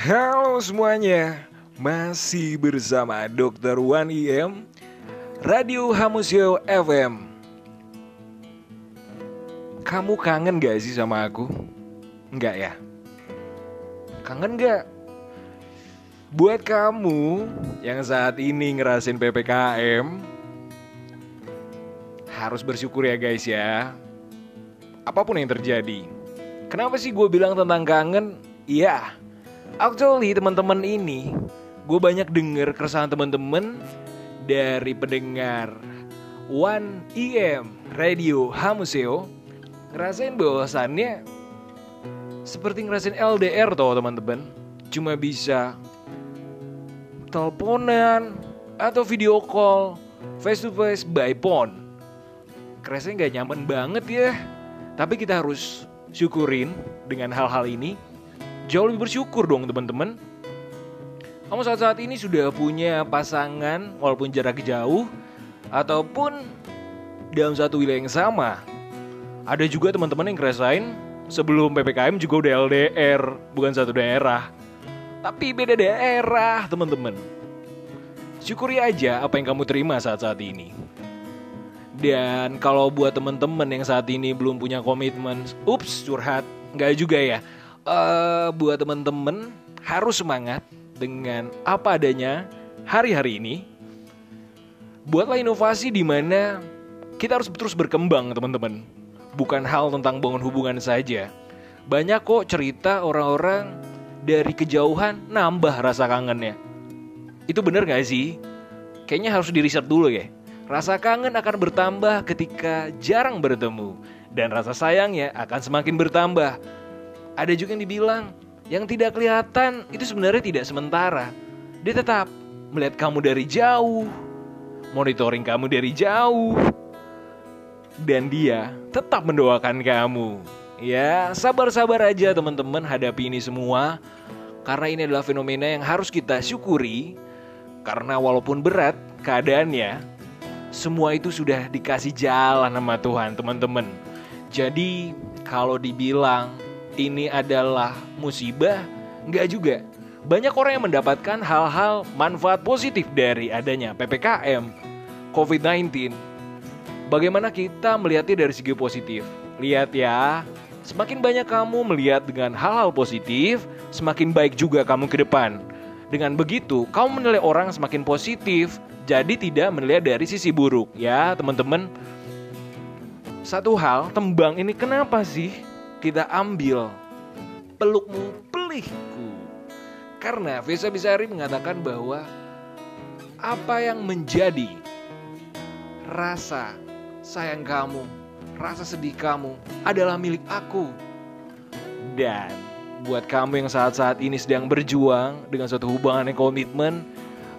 Halo semuanya, masih bersama Dr. Wan IM Radio Hamusio FM Kamu kangen gak sih sama aku? Enggak ya? Kangen gak? Buat kamu yang saat ini ngerasin PPKM Harus bersyukur ya guys ya Apa pun yang terjadi Kenapa sih gue bilang tentang kangen? Iya, actually teman-teman ini gue banyak denger keresahan teman-teman dari pendengar One EM Radio Hamuseo. Ngerasain bahwasannya seperti ngerasain LDR toh teman-teman. Cuma bisa teleponan atau video call face to face by phone. Kerasanya nggak nyaman banget ya. Tapi kita harus syukurin dengan hal-hal ini jauh lebih bersyukur dong teman-teman. Kamu saat-saat ini sudah punya pasangan walaupun jarak jauh ataupun dalam satu wilayah yang sama. Ada juga teman-teman yang ngerasain sebelum PPKM juga udah LDR, bukan satu daerah. Tapi beda daerah, teman-teman. Syukuri aja apa yang kamu terima saat-saat ini. Dan kalau buat teman-teman yang saat ini belum punya komitmen, ups curhat, nggak juga ya uh, buat teman-teman harus semangat dengan apa adanya hari-hari ini. Buatlah inovasi di mana kita harus terus berkembang, teman-teman. Bukan hal tentang bangun hubungan saja. Banyak kok cerita orang-orang dari kejauhan nambah rasa kangennya. Itu bener gak sih? Kayaknya harus di riset dulu ya. Rasa kangen akan bertambah ketika jarang bertemu. Dan rasa sayangnya akan semakin bertambah ada juga yang dibilang yang tidak kelihatan itu sebenarnya tidak sementara. Dia tetap melihat kamu dari jauh, monitoring kamu dari jauh, dan dia tetap mendoakan kamu. Ya, sabar-sabar aja teman-teman hadapi ini semua. Karena ini adalah fenomena yang harus kita syukuri. Karena walaupun berat keadaannya, semua itu sudah dikasih jalan sama Tuhan, teman-teman. Jadi, kalau dibilang ini adalah musibah? Enggak juga. Banyak orang yang mendapatkan hal-hal manfaat positif dari adanya PPKM, COVID-19. Bagaimana kita melihatnya dari segi positif? Lihat ya, semakin banyak kamu melihat dengan hal-hal positif, semakin baik juga kamu ke depan. Dengan begitu, kamu menilai orang semakin positif, jadi tidak melihat dari sisi buruk. Ya, teman-teman. Satu hal, tembang ini kenapa sih kita ambil pelukmu pelihku. Karena Vesa Bisari mengatakan bahwa apa yang menjadi rasa sayang kamu, rasa sedih kamu adalah milik aku. Dan buat kamu yang saat-saat ini sedang berjuang dengan suatu hubungan yang komitmen,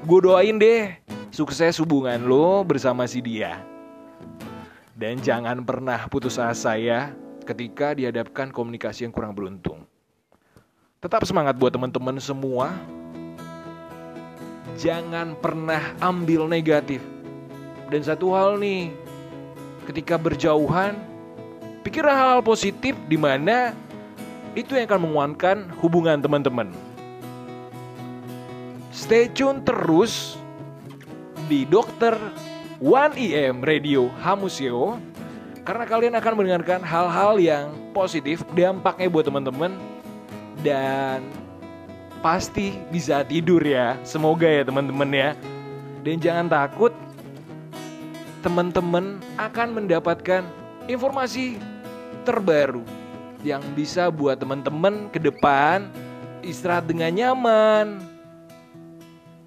gue doain deh sukses hubungan lo bersama si dia. Dan jangan pernah putus asa ya ketika dihadapkan komunikasi yang kurang beruntung. Tetap semangat buat teman-teman semua. Jangan pernah ambil negatif. Dan satu hal nih, ketika berjauhan, pikir hal-hal positif di mana itu yang akan menguatkan hubungan teman-teman. Stay tune terus di Dokter One EM Radio Hamusio karena kalian akan mendengarkan hal-hal yang positif dampaknya buat teman-teman dan pasti bisa tidur ya. Semoga ya teman-teman ya. Dan jangan takut teman-teman akan mendapatkan informasi terbaru yang bisa buat teman-teman ke depan istirahat dengan nyaman.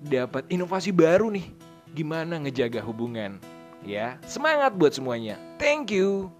Dapat inovasi baru nih. Gimana ngejaga hubungan? Ya. Semangat buat semuanya. Thank you.